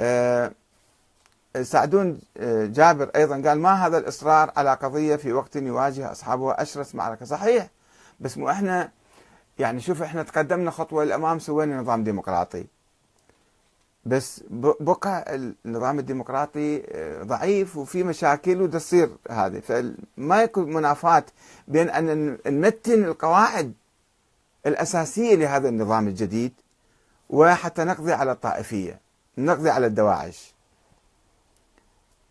آه، سعدون آه، جابر أيضا قال ما هذا الإصرار على قضية في وقت يواجه أصحابها أشرس معركة. صحيح بس مو إحنا يعني شوف إحنا تقدمنا خطوة للأمام سوينا نظام ديمقراطي. بس بقى النظام الديمقراطي آه، ضعيف وفي مشاكل وتصير هذه. فما يكون منافاة بين أن نمتن القواعد الأساسية لهذا النظام الجديد وحتى نقضي على الطائفية. نقضي على الدواعش.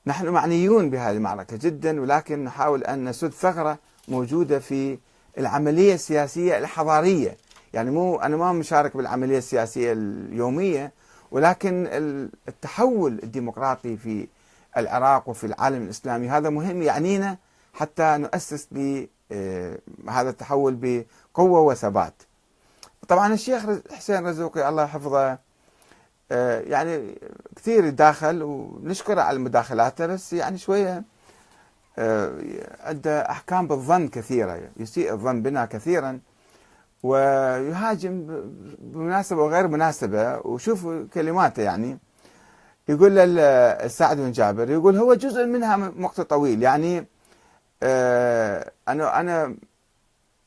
نحن معنيون بهذه المعركة جدا ولكن نحاول أن نسد ثغرة موجودة في العملية السياسية الحضارية. يعني مو أنا ما مشارك بالعملية السياسية اليومية ولكن التحول الديمقراطي في العراق وفي العالم الإسلامي هذا مهم يعنينا حتى نؤسس بهذا التحول بقوة وثبات. طبعا الشيخ حسين رزوقي الله يحفظه آه، يعني كثير يداخل ونشكره على مداخلاته بس يعني شوية آه، عنده أحكام بالظن كثيرة يسيء الظن بنا كثيرا ويهاجم بمناسبة وغير مناسبة. وشوفوا كلماته يعني يقول السعد بن جابر يقول هو جزء منها وقت طويل. يعني آه، أنا أنا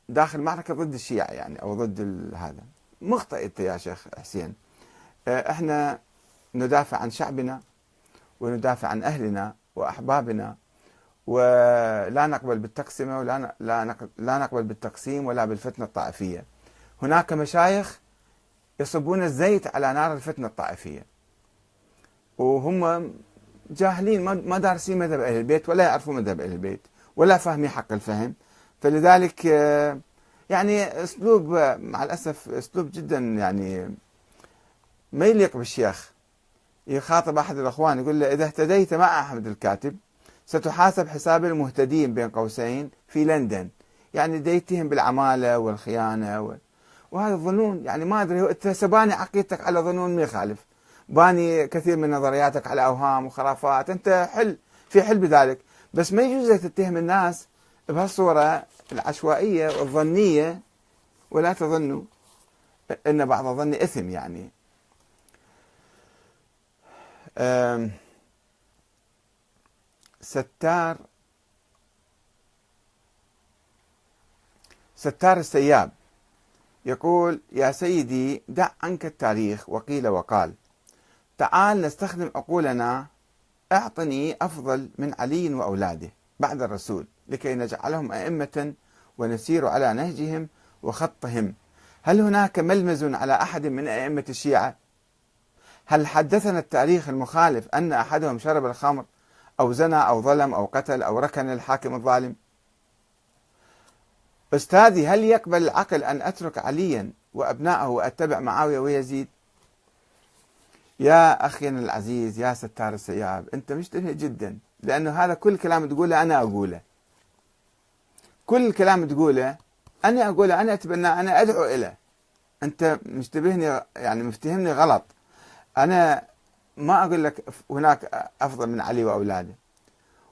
داخل معركة ضد الشيعة يعني أو ضد هذا. مخطئ أنت يا شيخ حسين. آه، إحنا ندافع عن شعبنا وندافع عن أهلنا وأحبابنا ولا نقبل بالتقسمه ولا لا لا نقبل بالتقسيم ولا بالفتنة الطائفية. هناك مشايخ يصبون الزيت على نار الفتنة الطائفية. وهم جاهلين ما دارسين مذهب أهل البيت ولا يعرفون مذهب أهل البيت ولا فاهمين حق الفهم فلذلك آه، يعني أسلوب مع الأسف أسلوب جدا يعني ما يليق بالشيخ. يخاطب أحد الأخوان يقول له إذا اهتديت مع أحمد الكاتب ستحاسب حساب المهتدين بين قوسين في لندن. يعني ديتهم بالعمالة والخيانة و... وهذا الظنون يعني ما أدري انت سباني عقيدتك على ظنون ما يخالف. باني كثير من نظرياتك على أوهام وخرافات. أنت حل في حل بذلك. بس ما يجوز تتهم الناس بهالصورة العشوائية والظنية. ولا تظنوا إن بعض الظن إثم يعني. ستار ستار السياب. يقول يا سيدي دع عنك التاريخ وقيل وقال. تعال نستخدم عقولنا أعطني أفضل من علي وأولاده بعد الرسول لكي نجعلهم أئمة ونسير على نهجهم وخطهم. هل هناك ملمز على أحد من أئمة الشيعة؟ هل حدثنا التاريخ المخالف أن أحدهم شرب الخمر أو زنى أو ظلم أو قتل أو ركن الحاكم الظالم؟ أستاذي هل يقبل العقل أن أترك عليا وأبنائه وأتبع معاوية ويزيد؟ يا أخينا العزيز يا ستار السياب أنت مشتبه جدا لأنه هذا كل كلام تقوله أنا أقوله. كل كلام تقوله أنا أقوله أنا أتبنى أنا أدعو إليه. أنت مشتبهني يعني مفتهمني غلط. أنا ما أقول لك هناك أفضل من علي وأولاده.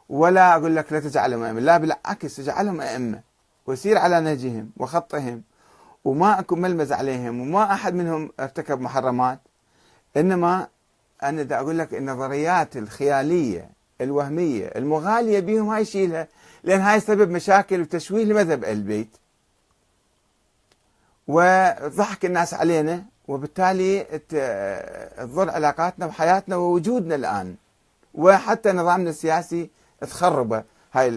ولا أقول لك لا تجعلهم أئمة. لا بالعكس تجعلهم أئمة. وسير على نهجهم وخطهم. وما أكو ملمز عليهم. وما أحد منهم ارتكب محرمات. إنما أنا دا أقول لك النظريات الخيالية الوهمية المغالية بهم هاي شيلها لأن هاي سبب مشاكل وتشويه لمذهب البيت. وضحك الناس علينا وبالتالي تضر علاقاتنا وحياتنا ووجودنا الآن وحتى نظامنا السياسي تخربه. هاي